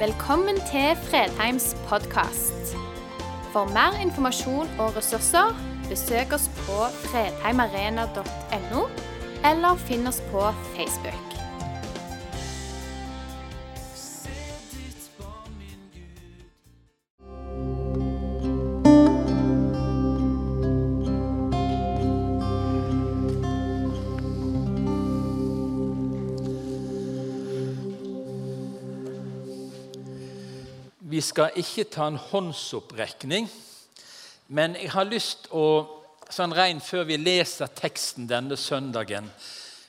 Velkommen til Fredheims podkast. For mer informasjon og ressurser, besøk oss på fredheimarena.no, eller finn oss på Facebook. Vi skal ikke ta en håndsopprekning, men jeg har lyst å, sånn rent før vi leser teksten denne søndagen,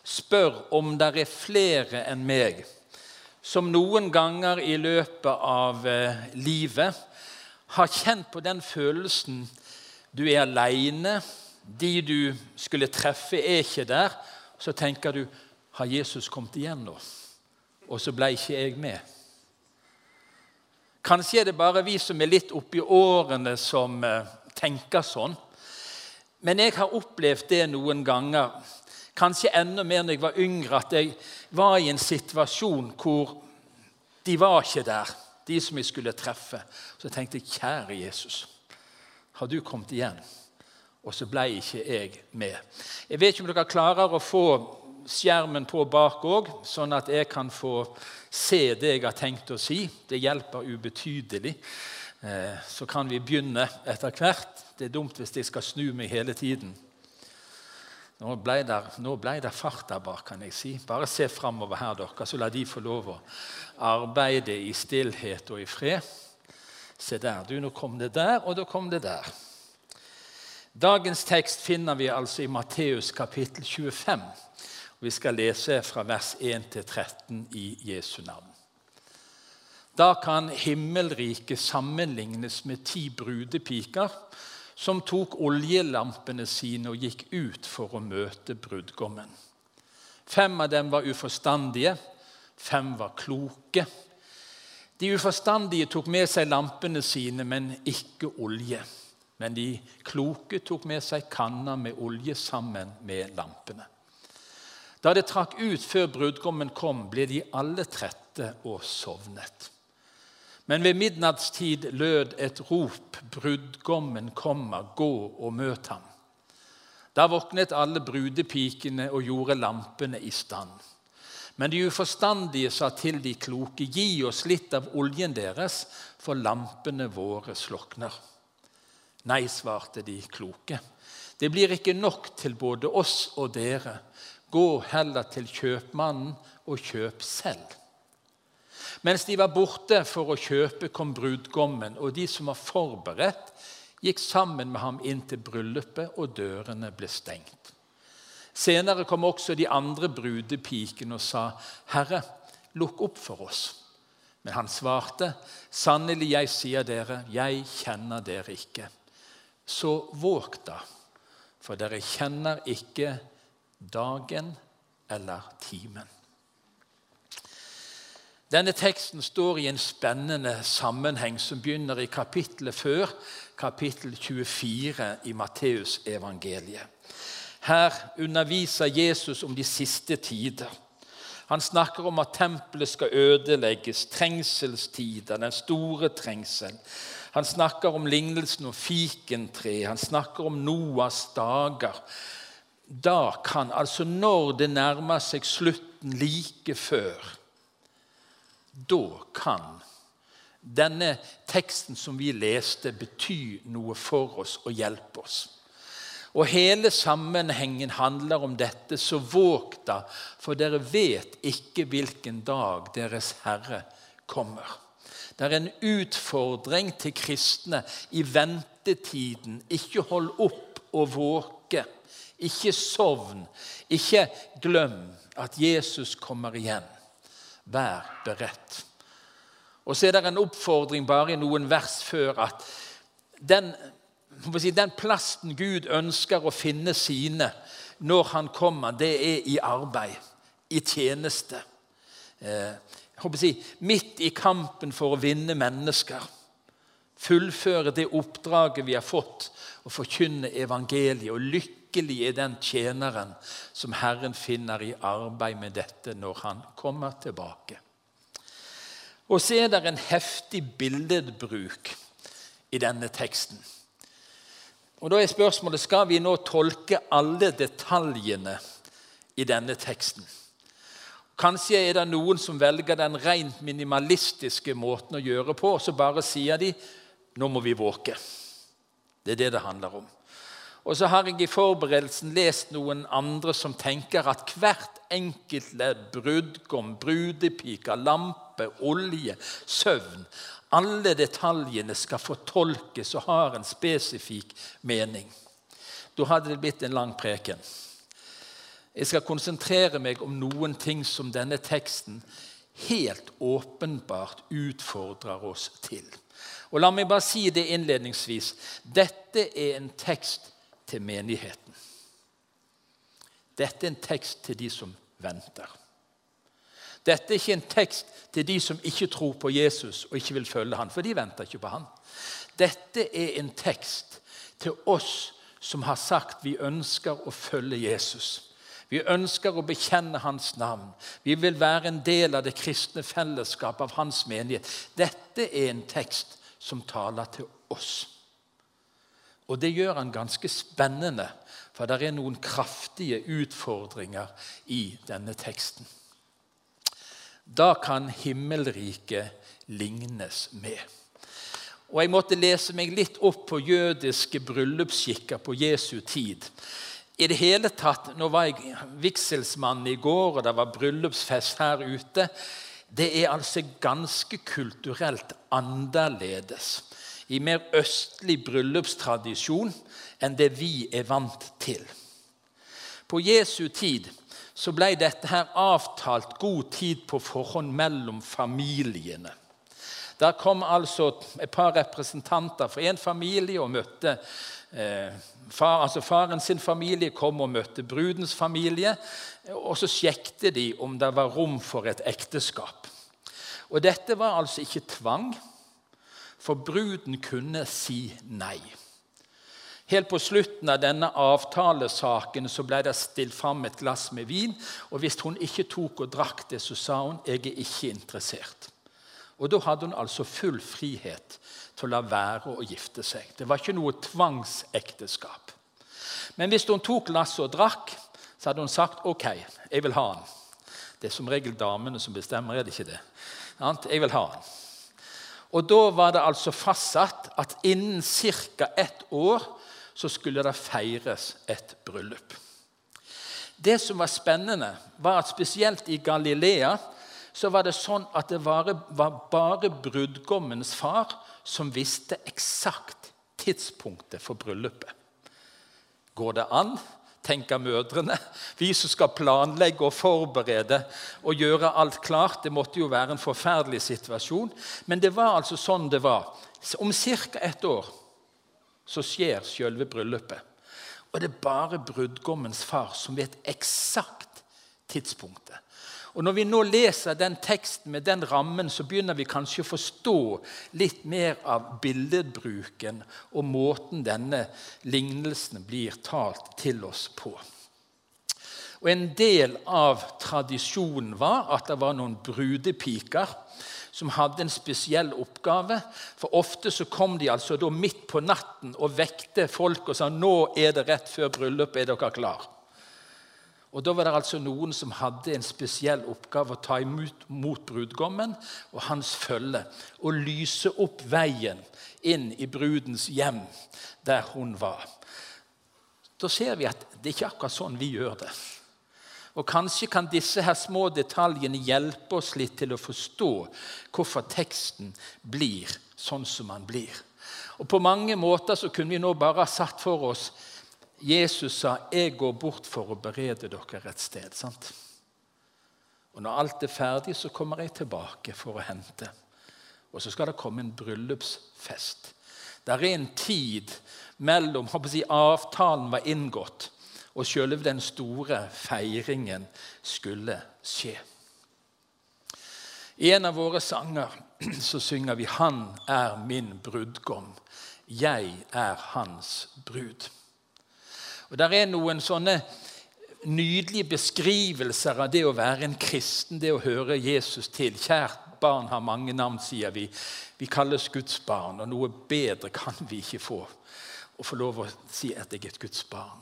spør om det er flere enn meg som noen ganger i løpet av eh, livet har kjent på den følelsen du er aleine, de du skulle treffe, er ikke der. Så tenker du har Jesus kommet igjen nå? Og så ble ikke jeg med. Kanskje er det bare vi som er litt oppi årene, som eh, tenker sånn. Men jeg har opplevd det noen ganger, kanskje enda mer når jeg var yngre, at jeg var i en situasjon hvor de var ikke der, de som jeg skulle treffe. Så jeg tenkte kjære Jesus, har du kommet igjen? Og så ble ikke jeg med. Jeg vet ikke om dere klarer å få skjermen på bak òg, sånn at jeg kan få se det jeg har tenkt å si. Det hjelper ubetydelig. Eh, så kan vi begynne etter hvert. Det er dumt hvis jeg skal snu meg hele tiden. Nå ble, det, nå ble det fart der bak, kan jeg si. Bare se framover her, dere, så la de få lov å arbeide i stillhet og i fred. Se der. Du, nå kom det der, og da kom det der. Dagens tekst finner vi altså i Matteus kapittel 25. Vi skal lese fra vers 1 til 13 i Jesu navn. Da kan himmelriket sammenlignes med ti brudepiker som tok oljelampene sine og gikk ut for å møte brudgommen. Fem av dem var uforstandige, fem var kloke. De uforstandige tok med seg lampene sine, men ikke olje. Men de kloke tok med seg kanner med olje sammen med lampene. Da det trakk ut før brudgommen kom, ble de alle trette og sovnet. Men ved midnattstid lød et rop, 'Brudgommen kommer, gå og møt ham.' Da våknet alle brudepikene og gjorde lampene i stand. Men de uforstandige sa til de kloke, 'Gi oss litt av oljen deres, for lampene våre slokner.' Nei, svarte de kloke. Det blir ikke nok til både oss og dere. Gå heller til kjøpmannen og kjøp selv. Mens de var borte for å kjøpe, kom brudgommen, og de som var forberedt, gikk sammen med ham inn til bryllupet, og dørene ble stengt. Senere kom også de andre brudepikene og sa, 'Herre, lukk opp for oss.' Men han svarte, 'Sannelig, jeg sier dere, jeg kjenner dere ikke.' Så våg da, for dere kjenner ikke dagen eller timen. Denne teksten står i en spennende sammenheng som begynner i kapittelet før, kapittel 24 i Matteusevangeliet. Her underviser Jesus om de siste tider. Han snakker om at tempelet skal ødelegges, trengselstider, den store trengsel. Han snakker om lignelsen om fikentreet, han snakker om Noas dager da kan, altså når det nærmer seg slutten like før, da kan denne teksten som vi leste, bety noe for oss og hjelpe oss. Og Hele sammenhengen handler om dette, så våg da, for dere vet ikke hvilken dag deres Herre kommer. Det er en utfordring til kristne i ventetiden. Ikke hold opp og våke. Ikke sovn. Ikke glem at Jesus kommer igjen. Vær beredt. Og så er det en oppfordring bare i noen vers før at den, si, den plassen Gud ønsker å finne sine når han kommer, det er i arbeid, i tjeneste. Eh, si, midt i kampen for å vinne mennesker. Fullføre det oppdraget vi har fått, å forkynne evangeliet. og lykke Lykkelig er den tjeneren som Herren finner i arbeid med dette når han kommer tilbake. Og så er det en heftig billedbruk i denne teksten. Og Da er spørsmålet skal vi nå tolke alle detaljene i denne teksten. Kanskje er det noen som velger den rent minimalistiske måten å gjøre på, og så bare sier de nå må vi våke. Det er det det handler om. Og så har jeg i forberedelsen lest noen andre som tenker at hvert enkelt ledd, brudgom, brudepike, lampe, olje, søvn Alle detaljene skal fortolkes og har en spesifikk mening. Da hadde det blitt en lang preken. Jeg skal konsentrere meg om noen ting som denne teksten helt åpenbart utfordrer oss til. Og La meg bare si det innledningsvis. Dette er en tekst til menigheten. Dette er en tekst til de som venter. Dette er ikke en tekst til de som ikke tror på Jesus og ikke vil følge han, for de venter ikke på han. Dette er en tekst til oss som har sagt vi ønsker å følge Jesus. Vi ønsker å bekjenne hans navn. Vi vil være en del av det kristne fellesskapet av hans menighet. Dette er en tekst som taler til oss. Og det gjør han ganske spennende, for det er noen kraftige utfordringer i denne teksten. Da kan himmelriket lignes med. Og Jeg måtte lese meg litt opp på jødiske bryllupsskikker på Jesu tid. I det hele tatt, Nå var jeg vigselsmann i går, og det var bryllupsfest her ute. Det er altså ganske kulturelt annerledes i mer østlig bryllupstradisjon enn det vi er vant til. På Jesu tid så ble dette her avtalt god tid på forhånd mellom familiene. Der kom altså et par representanter fra en familie og møtte eh, far, altså Faren sin familie kom og møtte brudens familie. og Så sjekket de om det var rom for et ekteskap. Og Dette var altså ikke tvang. For bruden kunne si nei. Helt på slutten av denne avtalesaken så ble det stilt fram et glass med vin. og Hvis hun ikke tok og drakk det, så sa hun jeg er ikke interessert. Og Da hadde hun altså full frihet til å la være å gifte seg. Det var ikke noe tvangsekteskap. Men hvis hun tok glasset og drakk, så hadde hun sagt OK, jeg vil ha den. Det er som regel damene som bestemmer, er det ikke det? Jeg vil ha den. Og Da var det altså fastsatt at innen ca. ett år så skulle det feires et bryllup. Det som var spennende, var at spesielt i Galilea så var det sånn at det var bare brudgommens far som visste eksakt tidspunktet for bryllupet. Går det an tenker mødrene. Vi som skal planlegge og forberede og gjøre alt klart. Det måtte jo være en forferdelig situasjon. Men det var altså sånn det var. Om ca. ett år så skjer selve bryllupet. Og det er bare brudgommens far som vet eksakt tidspunktet. Og Når vi nå leser den teksten med den rammen, så begynner vi kanskje å forstå litt mer av billedbruken og måten denne lignelsen blir talt til oss på. Og En del av tradisjonen var at det var noen brudepiker som hadde en spesiell oppgave. For Ofte så kom de altså da midt på natten og vekte folk og sa nå er det rett før bryllupet, er dere klar? Og Da var det altså noen som hadde en spesiell oppgave å ta imot mot brudgommen og hans følge og lyse opp veien inn i brudens hjem, der hun var. Da ser vi at det ikke er akkurat sånn vi gjør det. Og Kanskje kan disse her små detaljene hjelpe oss litt til å forstå hvorfor teksten blir sånn som den blir. Og På mange måter så kunne vi nå bare ha satt for oss Jesus sa 'Jeg går bort for å berede dere et sted'. sant? Og Når alt er ferdig, så kommer jeg tilbake for å hente. Og så skal det komme en bryllupsfest. Det er en tid mellom si, avtalen var inngått, og selve den store feiringen skulle skje. I en av våre sanger så synger vi 'Han er min brudgom'. Jeg er hans brud. Og der er noen sånne nydelige beskrivelser av det å være en kristen, det å høre Jesus til. Kjært barn har mange navn, sier vi. Vi kalles Guds barn, og noe bedre kan vi ikke få. Å få lov å si at jeg er et Guds barn.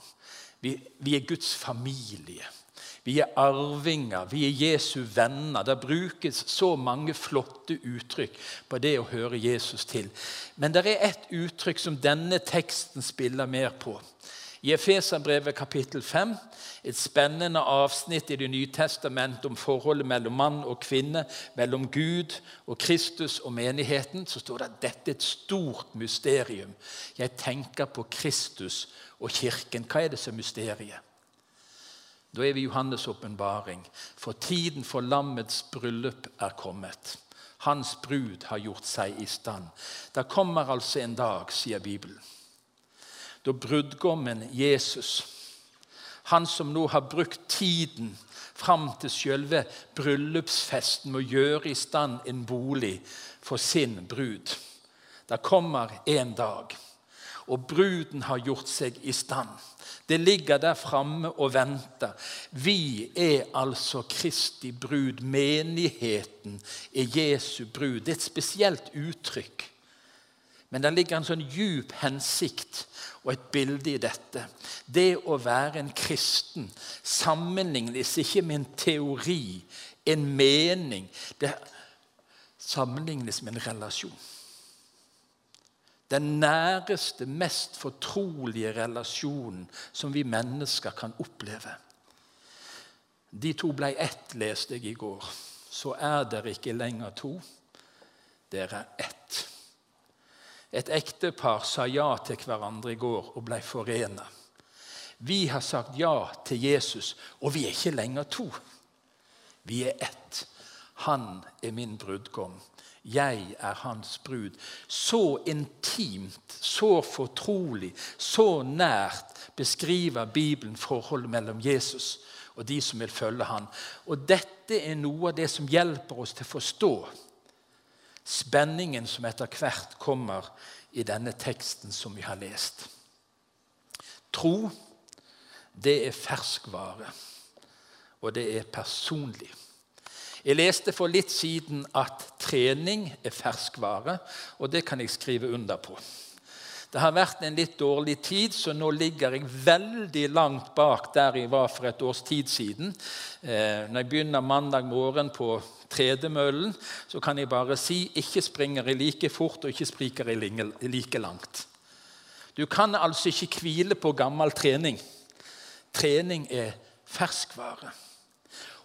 Vi, vi er Guds familie. Vi er arvinger, vi er Jesu venner. Det brukes så mange flotte uttrykk på det å høre Jesus til. Men det er ett uttrykk som denne teksten spiller mer på. I Efeserbrevet kapittel 5, et spennende avsnitt i Det nye testamentet om forholdet mellom mann og kvinne, mellom Gud og Kristus og menigheten, så står det at dette er et stort mysterium. Jeg tenker på Kristus og Kirken. Hva er det som er mysteriet? Da er vi Johannes' åpenbaring. For tiden for lammets bryllup er kommet. Hans brud har gjort seg i stand. Det kommer altså en dag, sier Bibelen, da brudgommen Jesus, han som nå har brukt tiden fram til selve bryllupsfesten med å gjøre i stand en bolig for sin brud Det kommer en dag, og bruden har gjort seg i stand. Det ligger der framme og venter. Vi er altså Kristi brud. Menigheten er Jesu brud. Det er et spesielt uttrykk. Men det ligger en sånn djup hensikt og et bilde i dette. Det å være en kristen sammenlignes ikke med en teori, en mening. Det sammenlignes med en relasjon. Den næreste, mest fortrolige relasjonen som vi mennesker kan oppleve. De to ble ett, leste jeg i går. Så er dere ikke lenger to. Dere er ett. Et ektepar sa ja til hverandre i går og ble forena. Vi har sagt ja til Jesus, og vi er ikke lenger to. Vi er ett. Han er min brudgom. Jeg er hans brud. Så intimt, så fortrolig, så nært beskriver Bibelen forholdet mellom Jesus og de som vil følge han. Og Dette er noe av det som hjelper oss til å forstå spenningen som etter hvert kommer i denne teksten som vi har lest. Tro, det er ferskvare, og det er personlig. Jeg leste for litt siden at trening er ferskvare, og det kan jeg skrive under på. Det har vært en litt dårlig tid, så nå ligger jeg veldig langt bak der jeg var for et års tid siden. Eh, når jeg begynner mandag morgen på tredemøllen, så kan jeg bare si ikke springer jeg like fort og ikke spriker jeg like langt. Du kan altså ikke hvile på gammel trening. Trening er ferskvare.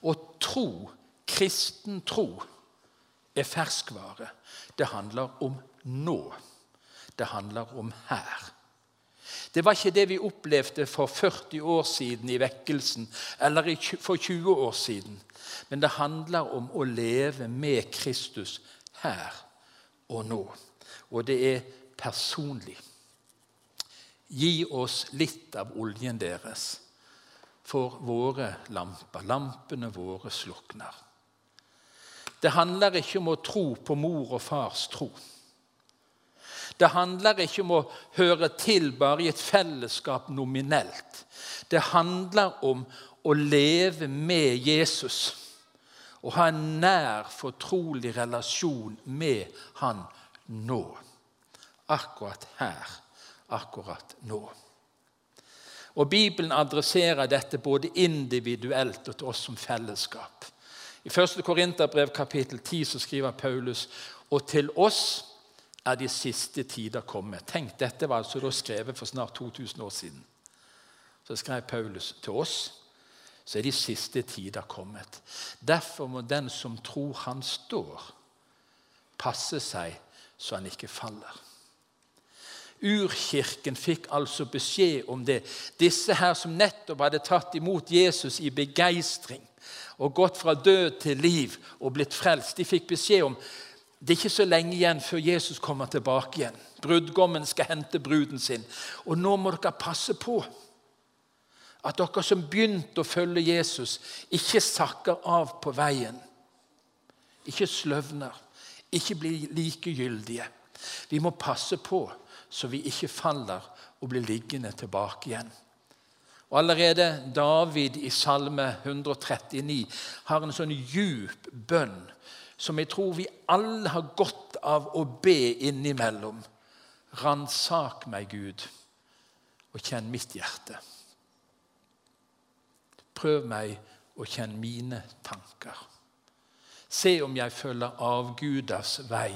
Og tro Kristen tro er ferskvare. Det handler om nå. Det handler om her. Det var ikke det vi opplevde for 40 år siden i vekkelsen eller for 20 år siden. Men det handler om å leve med Kristus her og nå. Og det er personlig. Gi oss litt av oljen deres for våre lamper. Lampene våre slukner. Det handler ikke om å tro på mor og fars tro. Det handler ikke om å høre til bare i et fellesskap nominelt. Det handler om å leve med Jesus og ha en nær, fortrolig relasjon med han nå. Akkurat her, akkurat nå. Og Bibelen adresserer dette både individuelt og til oss som fellesskap. I 1. Korinterbrev kapittel 10 så skriver Paulus og til oss er de siste tider kommet. Tenk, Dette var altså da skrevet for snart 2000 år siden. Så skrev Paulus til oss så er de siste tider kommet. Derfor må den som tror han står, passe seg så han ikke faller. Urkirken fikk altså beskjed om det. Disse her som nettopp hadde tatt imot Jesus i begeistring og gått fra død til liv og blitt frelst, de fikk beskjed om det er ikke så lenge igjen før Jesus kommer tilbake igjen. Brudgommen skal hente bruden sin. Og nå må dere passe på at dere som begynte å følge Jesus, ikke sakker av på veien. Ikke sløvner. Ikke blir likegyldige. Vi må passe på så vi ikke faller og blir liggende tilbake igjen. Og Allerede David i Salme 139 har en sånn djup bønn som jeg tror vi alle har godt av å be innimellom. Ransak meg, Gud, og kjenn mitt hjerte. Prøv meg og kjenn mine tanker. Se om jeg følger avguders vei,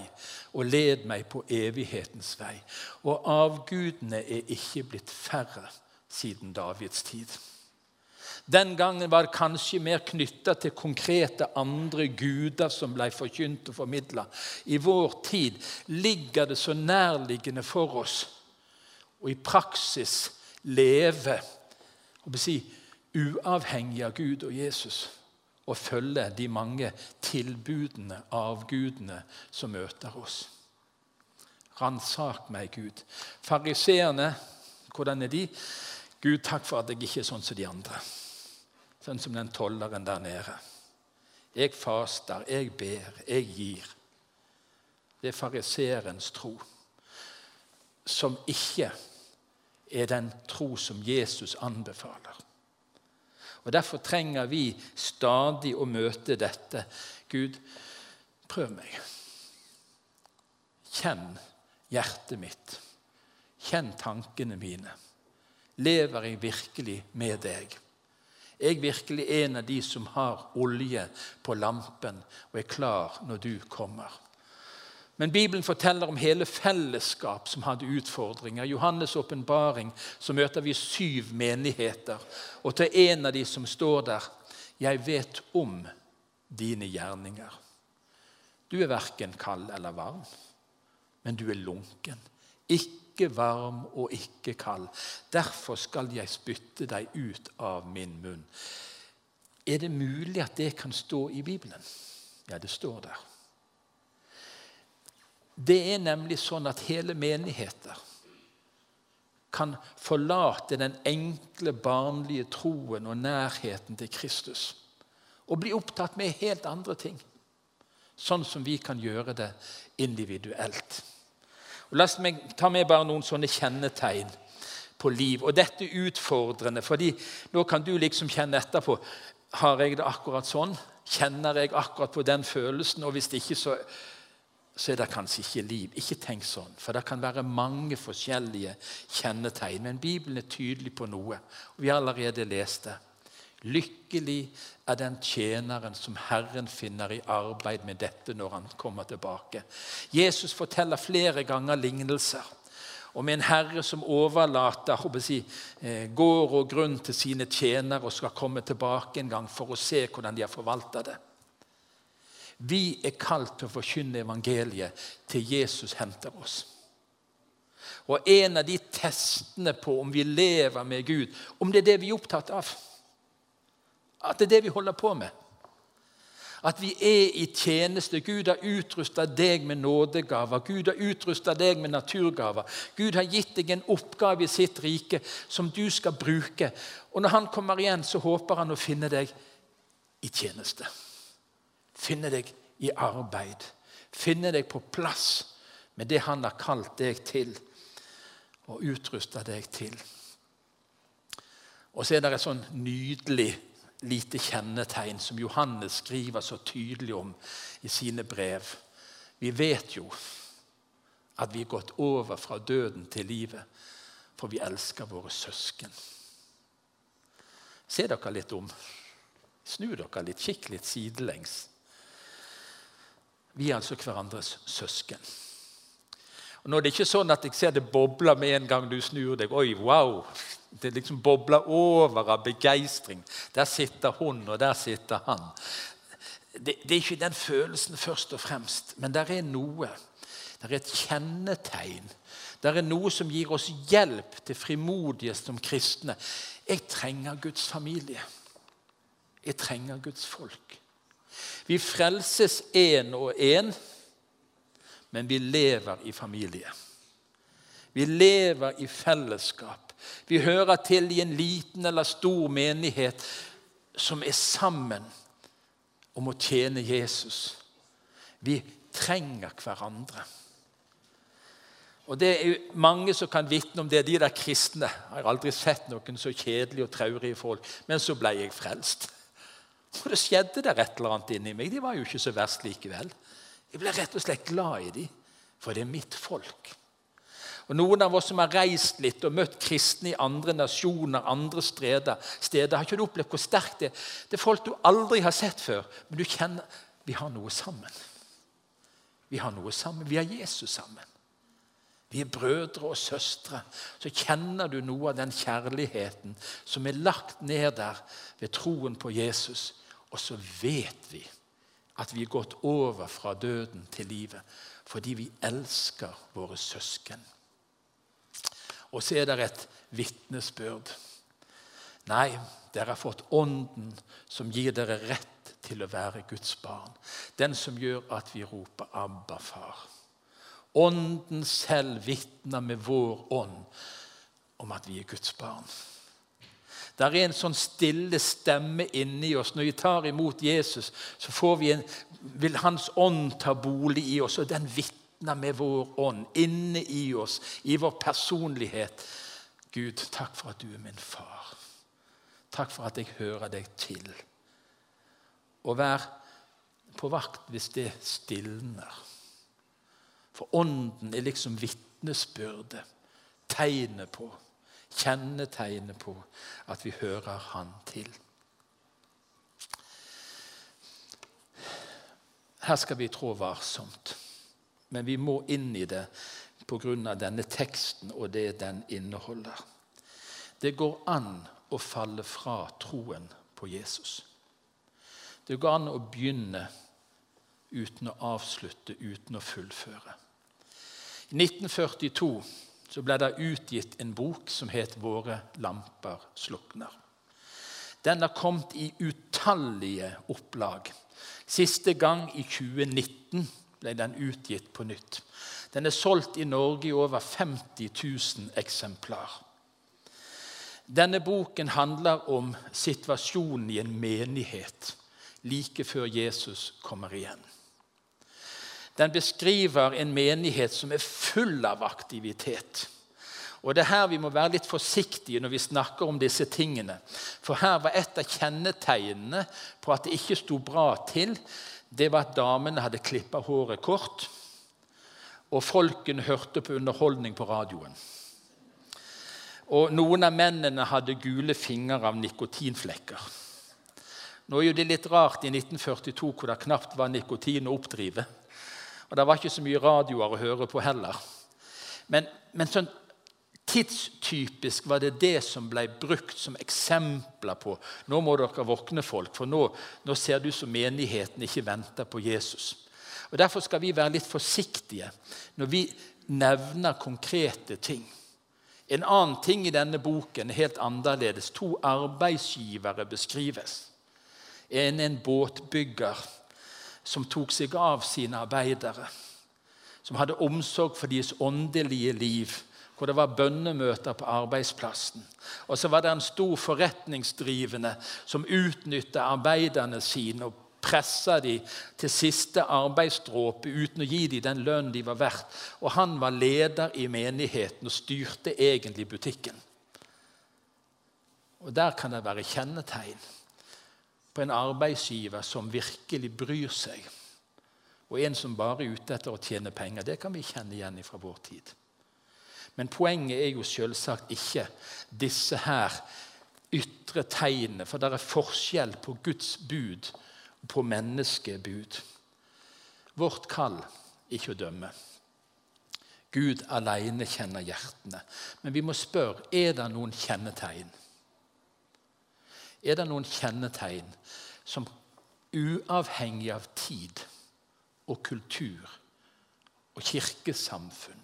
og led meg på evighetens vei. Og avgudene er ikke blitt færre siden Davids tid. Den gangen var det kanskje mer knytta til konkrete andre guder som ble forkynt og formidla. I vår tid ligger det så nærliggende for oss å i praksis leve si, uavhengig av Gud og Jesus og følge de mange tilbudene av gudene som møter oss. Ransak meg, Gud. Fariseerne, hvordan er de? Gud, takk for at jeg ikke er sånn som de andre. Sånn som den tolleren der nede. Jeg faster, jeg ber, jeg gir. Det er fariseerens tro, som ikke er den tro som Jesus anbefaler. Og Derfor trenger vi stadig å møte dette. Gud, prøv meg. Kjenn hjertet mitt. Kjenn tankene mine. Lever jeg virkelig med deg? Jeg virkelig en av de som har olje på lampen og er klar når du kommer? Men Bibelen forteller om hele fellesskap som hadde utfordringer. I Johannes' åpenbaring møter vi syv menigheter. Og til en av de som står der Jeg vet om dine gjerninger. Du er verken kald eller varm, men du er lunken. Ikke varm og ikke kald. Derfor skal jeg spytte deg ut av min munn. Er det mulig at det kan stå i Bibelen? Ja, det står der. Det er nemlig sånn at hele menigheter kan forlate den enkle, barnlige troen og nærheten til Kristus og bli opptatt med helt andre ting. Sånn som vi kan gjøre det individuelt. Og la meg ta med bare noen sånne kjennetegn på liv. Og dette er utfordrende, fordi nå kan du liksom kjenne etterpå. Har jeg det akkurat sånn? Kjenner jeg akkurat på den følelsen? Og hvis ikke, så så er det kanskje ikke liv. Ikke tenk sånn, for det kan være mange forskjellige kjennetegn. Men Bibelen er tydelig på noe, og vi har allerede lest det. Lykkelig er den tjeneren som Herren finner i arbeid med dette når han kommer tilbake. Jesus forteller flere ganger lignelser om en herre som overlater si, eh, gård og grunn til sine tjenere og skal komme tilbake en gang for å se hvordan de har forvalta det. Vi er kalt til å forkynne evangeliet til Jesus henter oss. Og en av de testene på om vi lever med Gud, om det er det vi er opptatt av At det er det vi holder på med. At vi er i tjeneste. Gud har utrusta deg med nådegaver. Gud har utrusta deg med naturgaver. Gud har gitt deg en oppgave i sitt rike som du skal bruke. Og når han kommer igjen, så håper han å finne deg i tjeneste. Finne deg i arbeid. Finne deg på plass med det han har kalt deg til og utrusta deg til. Og så er det et sånn nydelig lite kjennetegn som Johannes skriver så tydelig om i sine brev. Vi vet jo at vi er gått over fra døden til livet, for vi elsker våre søsken. Se dere litt om. Snu dere litt, kikk litt sidelengs. Vi er altså hverandres søsken. Og Nå er det ikke sånn at jeg ser det bobler med en gang du snur deg. Oi, wow! Det liksom bobler over av begeistring. Der sitter hun, og der sitter han. Det, det, er ikke den følelsen først og fremst, men det er noe. Det er et kjennetegn. Det er noe som gir oss hjelp til frimodige som kristne. Jeg trenger Guds familie. Jeg trenger Guds folk. Vi frelses én og én, men vi lever i familie. Vi lever i fellesskap. Vi hører til i en liten eller stor menighet som er sammen om å tjene Jesus. Vi trenger hverandre. Og Det er mange som kan vitne om det. De der kristne. Jeg har aldri sett noen så kjedelige og traurige folk. Men så ble jeg frelst. Og det skjedde der et eller annet inni meg. De var jo ikke så verst likevel. Jeg ble rett og slett glad i dem, for det er mitt folk. Og Noen av oss som har reist litt og møtt kristne i andre nasjoner, andre steder, steder har ikke du opplevd hvor sterkt det er. Det er folk du aldri har sett før, men du kjenner vi har noe sammen. Vi har noe sammen. Vi har Jesus sammen. Vi er brødre og søstre. Så kjenner du noe av den kjærligheten som er lagt ned der ved troen på Jesus. Og så vet vi at vi er gått over fra døden til livet fordi vi elsker våre søsken. Og så er det et vitnesbyrd. Nei, dere har fått Ånden som gir dere rett til å være Guds barn. Den som gjør at vi roper 'Abba, far'. Ånden selv vitner med vår ånd om at vi er Guds barn. Det er en sånn stille stemme inni oss. Når vi tar imot Jesus, så en, vil Hans ånd ta bolig i oss. og Den vitner med vår ånd inne i oss, i vår personlighet. Gud, takk for at du er min far. Takk for at jeg hører deg til. Og vær på vakt hvis det stilner. For Ånden er liksom vitnesbyrdet, tegnet på kjennetegnet på at vi hører Han til. Her skal vi trå varsomt, men vi må inn i det pga. denne teksten og det den inneholder. Det går an å falle fra troen på Jesus. Det går an å begynne uten å avslutte, uten å fullføre. I 1942 så ble det utgitt en bok som het 'Våre lamper slukner'. Den har kommet i utallige opplag. Siste gang i 2019 ble den utgitt på nytt. Den er solgt i Norge i over 50 000 eksemplar. Denne boken handler om situasjonen i en menighet like før Jesus kommer igjen. Den beskriver en menighet som er full av aktivitet. Og Det er her vi må være litt forsiktige når vi snakker om disse tingene. For her var et av kjennetegnene på at det ikke sto bra til, det var at damene hadde klippa håret kort, og folkene hørte på underholdning på radioen. Og noen av mennene hadde gule fingre av nikotinflekker. Nå er jo det litt rart i 1942 hvor det knapt var nikotin å oppdrive. Og det var ikke så mye radioer å høre på heller. Men, men sånn tidstypisk var det det som ble brukt som eksempler på nå må dere våkne, folk, for nå, nå ser du som menigheten ikke venter på Jesus. Og Derfor skal vi være litt forsiktige når vi nevner konkrete ting. En annen ting i denne boken er helt annerledes. To arbeidsgivere beskrives. En er en båtbygger som tok seg av sine arbeidere. Som hadde omsorg for deres åndelige liv, hvor det var bønnemøter på arbeidsplassen. Og så var det en stor forretningsdrivende som utnytta arbeiderne sine og pressa dem til siste arbeidsdråpe uten å gi dem den lønnen de var verdt. Og han var leder i menigheten og styrte egentlig butikken. Og Der kan det være kjennetegn på en arbeidsgiver som virkelig bryr seg, og en som bare er ute etter å tjene penger. Det kan vi kjenne igjen fra vår tid. Men poenget er jo selvsagt ikke disse her ytre tegnene, for det er forskjell på Guds bud og på menneskebud. Vårt kall ikke å dømme. Gud alene kjenner hjertene. Men vi må spørre er det noen kjennetegn er det noen kjennetegn som uavhengig av tid og kultur og kirkesamfunn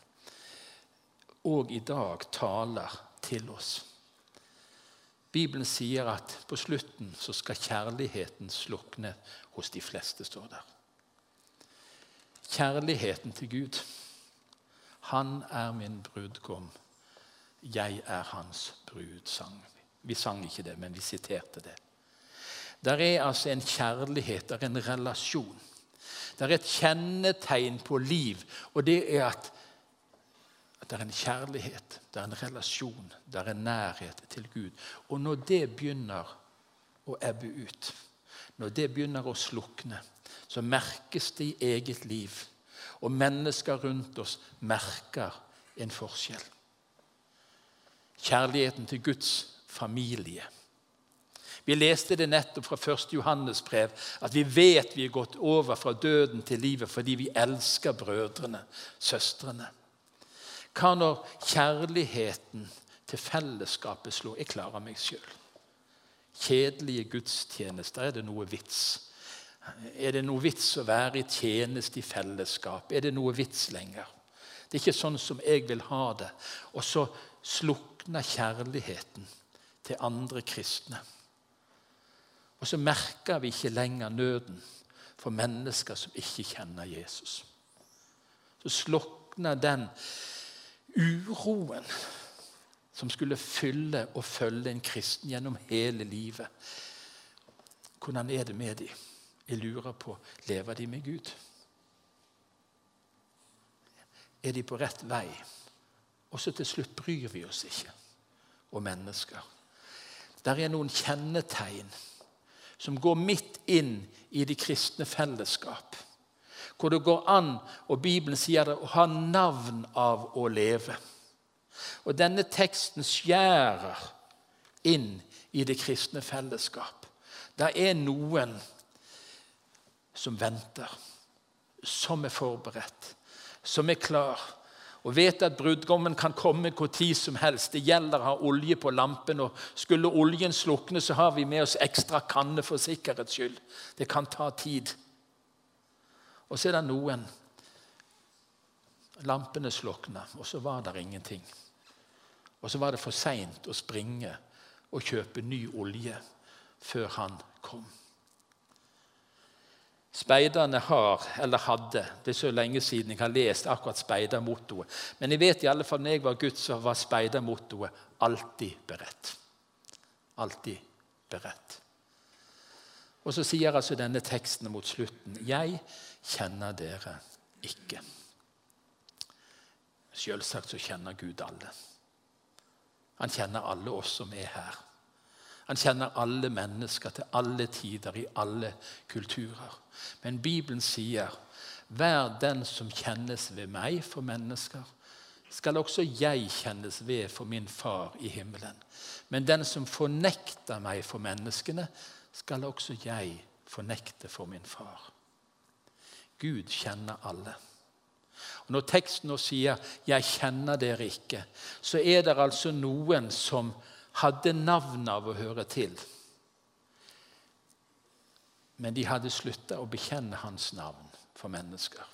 og i dag taler til oss. Bibelen sier at på slutten så skal kjærligheten slukne hos de fleste, står der. Kjærligheten til Gud. Han er min brudgom, jeg er hans brudsang. Vi sang ikke det, men vi siterte det. Der er altså en kjærlighet, der er en relasjon. Det er et kjennetegn på liv, og det er at, at det er en kjærlighet, det er en relasjon, det er en nærhet til Gud. Og når det begynner å ebbe ut, Når det begynner å slukne, så merkes det i eget liv. Og mennesker rundt oss merker en forskjell. Kjærligheten til Guds familie. Vi leste det nettopp fra 1. Johannes brev, at vi vet vi er gått over fra døden til livet fordi vi elsker brødrene, søstrene. Hva når kjærligheten til fellesskapet slår? Jeg klarer meg sjøl. Kjedelige gudstjenester, er det noe vits? Er det noe vits å være i tjeneste i fellesskap? Er det noe vits lenger? Det er ikke sånn som jeg vil ha det. Og så slukner kjærligheten til andre kristne. Og så merker vi ikke lenger nøden for mennesker som ikke kjenner Jesus. Så slukner den uroen som skulle fylle og følge en kristen gjennom hele livet. Hvordan er det med dem? Jeg lurer på lever de med Gud. Er de på rett vei? Og så til slutt bryr vi oss ikke om mennesker. Der er noen kjennetegn som går midt inn i de kristne fellesskap. Hvor det går an, og Bibelen sier det, å ha navn av å leve. Og denne teksten skjærer inn i det kristne fellesskap. Det er noen som venter, som er forberedt, som er klar og vet at brudgommen kan komme hvor tid som helst. Det gjelder å ha olje på lampen. og Skulle oljen slukne, så har vi med oss ekstra kanne for sikkerhets skyld. Det kan ta tid. Og så er det noen Lampene slokna, og så var det ingenting. Og så var det for seint å springe og kjøpe ny olje før han kom. Speiderne har, eller hadde Det er så lenge siden jeg har lest akkurat speidermottoet. Men jeg vet i alle fall når jeg var gutt, så var speidermottoet 'alltid beredt'. Alltid beredt. Og så sier altså denne teksten mot slutten 'Jeg kjenner dere ikke'. Selvsagt så kjenner Gud alle. Han kjenner alle oss som er her. Han kjenner alle mennesker til alle tider, i alle kulturer. Men Bibelen sier, 'Vær den som kjennes ved meg for mennesker', skal også jeg kjennes ved for min far i himmelen. Men den som fornekter meg for menneskene, skal også jeg fornekte for min far. Gud kjenner alle. Og Når teksten nå sier 'jeg kjenner dere ikke', så er det altså noen som hadde navn av å høre til. Men de hadde slutta å bekjenne hans navn for mennesker.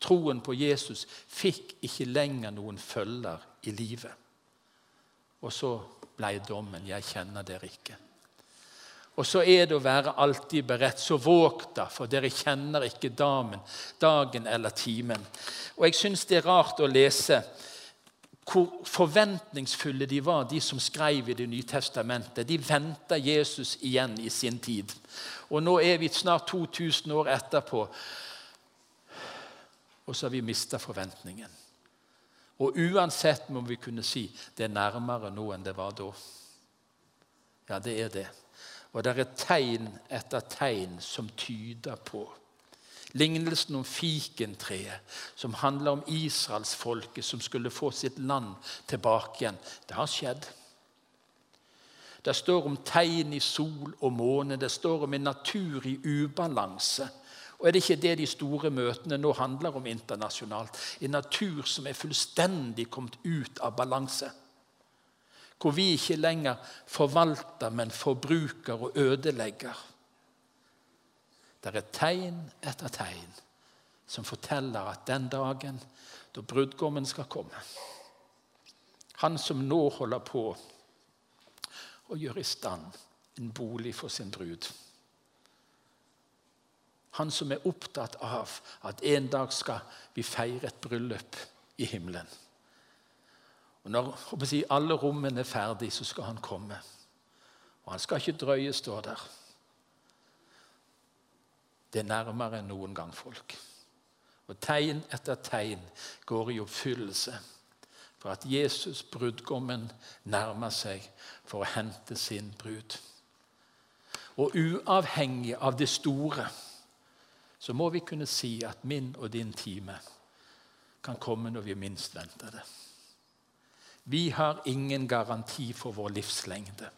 Troen på Jesus fikk ikke lenger noen følger i livet. Og så ble dommen 'Jeg kjenner dere ikke'. Og så er det å være alltid beredt. Så våg da, for dere kjenner ikke damen, dagen eller timen. Og Jeg syns det er rart å lese hvor forventningsfulle de var, de som skrev i Det nye testamentet. De venta Jesus igjen i sin tid. Og nå er vi snart 2000 år etterpå, og så har vi mista forventningen. Og uansett må vi kunne si det er nærmere nå enn det var da. Ja, det er det. Og det er tegn etter tegn som tyder på Lignelsen om fikentreet, som handler om israelsfolket som skulle få sitt land tilbake igjen. Det har skjedd. Det står om tegn i sol og måne. Det står om en natur i ubalanse. Og Er det ikke det de store møtene nå handler om internasjonalt? En natur som er fullstendig kommet ut av balanse. Hvor vi ikke lenger forvalter, men forbruker og ødelegger. Det er tegn etter tegn som forteller at den dagen da brudgommen skal komme Han som nå holder på å gjøre i stand en bolig for sin brud. Han som er opptatt av at en dag skal vi feire et bryllup i himmelen. Og Når si, alle rommene er ferdig, så skal han komme. Og han skal ikke drøye, står der. Det er nærmere enn noen gang, folk. Og Tegn etter tegn går i oppfyllelse for at Jesus, brudgommen, nærmer seg for å hente sin brud. Og uavhengig av det store så må vi kunne si at min og din time kan komme når vi minst venter det. Vi har ingen garanti for vår livslengde.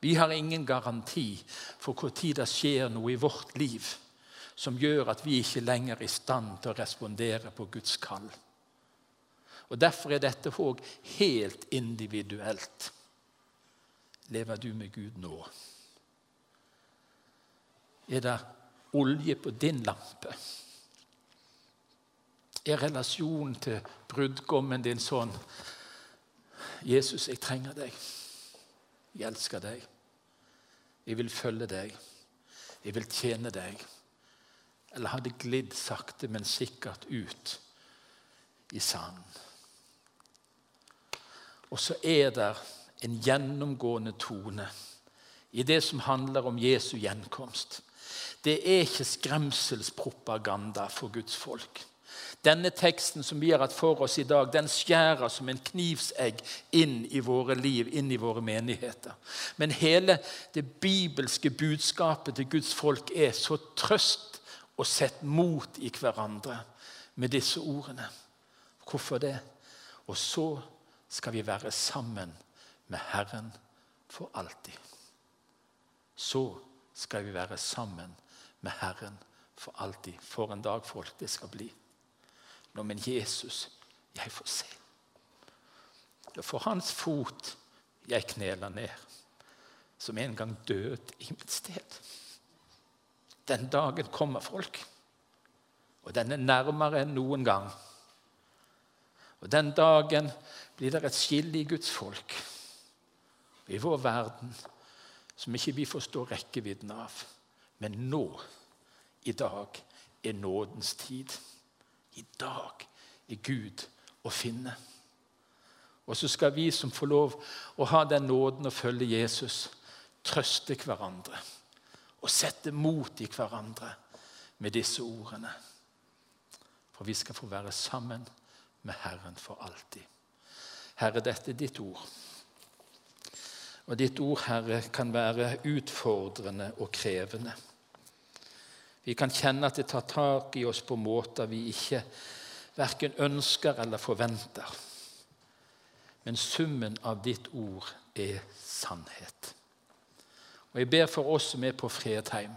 Vi har ingen garanti for når det skjer noe i vårt liv som gjør at vi ikke lenger er i stand til å respondere på Guds kall. Og Derfor er dette òg helt individuelt. Lever du med Gud nå? Er det olje på din lampe? Er relasjonen til brudgommen din sånn Jesus, jeg trenger deg. Jeg elsker deg. Jeg vil følge deg. Jeg vil tjene deg. Eller har det glidd sakte, men sikkert ut i sanden? Og så er det en gjennomgående tone i det som handler om Jesu gjenkomst. Det er ikke skremselspropaganda for Guds folk. Denne teksten som vi har hatt for oss i dag, den skjærer som en knivsegg inn i våre liv, inn i våre menigheter. Men hele det bibelske budskapet til Guds folk er så trøst og sett mot i hverandre med disse ordene. Hvorfor det? Og så skal vi være sammen med Herren for alltid. Så skal vi være sammen med Herren for alltid. For en dag, folk, det skal bli. Nå, men Jesus, jeg får se. Det er for hans fot jeg kneler ned, som en gang døde i mitt sted. Den dagen kommer, folk. Og den er nærmere enn noen gang. Og Den dagen blir det et skille i Guds folk, i vår verden, som ikke vi forstår rekkevidden av. Men nå, i dag, er nådens tid. I dag er Gud å finne. Og så skal vi som får lov å ha den nåden å følge Jesus, trøste hverandre og sette mot i hverandre med disse ordene. For vi skal få være sammen med Herren for alltid. Herre, dette er ditt ord. Og ditt ord, Herre, kan være utfordrende og krevende. Vi kan kjenne at det tar tak i oss på måter vi ikke verken ønsker eller forventer. Men summen av ditt ord er sannhet. Og Jeg ber for oss som er på Fredheim,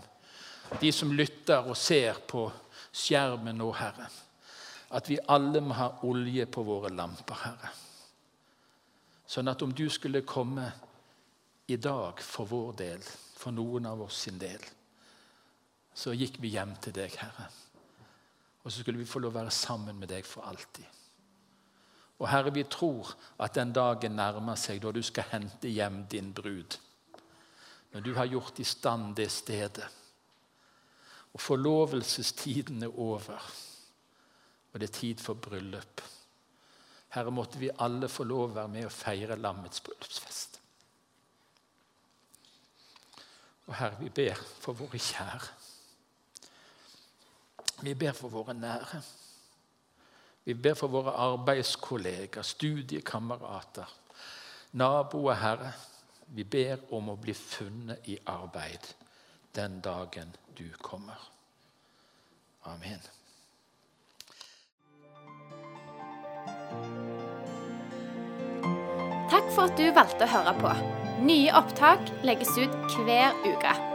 de som lytter og ser på skjermen nå, Herre, at vi alle må ha olje på våre lamper, Herre. Sånn at om du skulle komme i dag for vår del, for noen av oss sin del, så gikk vi hjem til deg, Herre. Og så skulle vi få lov å være sammen med deg for alltid. Og Herre, vi tror at den dagen nærmer seg da du skal hente hjem din brud. Når du har gjort i stand det stedet. Og forlovelsestiden er over. Og det er tid for bryllup. Herre, måtte vi alle få lov å være med og feire lammets bryllupsfest. Og Herre, vi ber for våre kjære. Vi ber for våre nære. Vi ber for våre arbeidskolleger, studiekamerater, naboer, Herre. Vi ber om å bli funnet i arbeid den dagen du kommer. Amen. Takk for at du valgte å høre på. Nye opptak legges ut hver uke.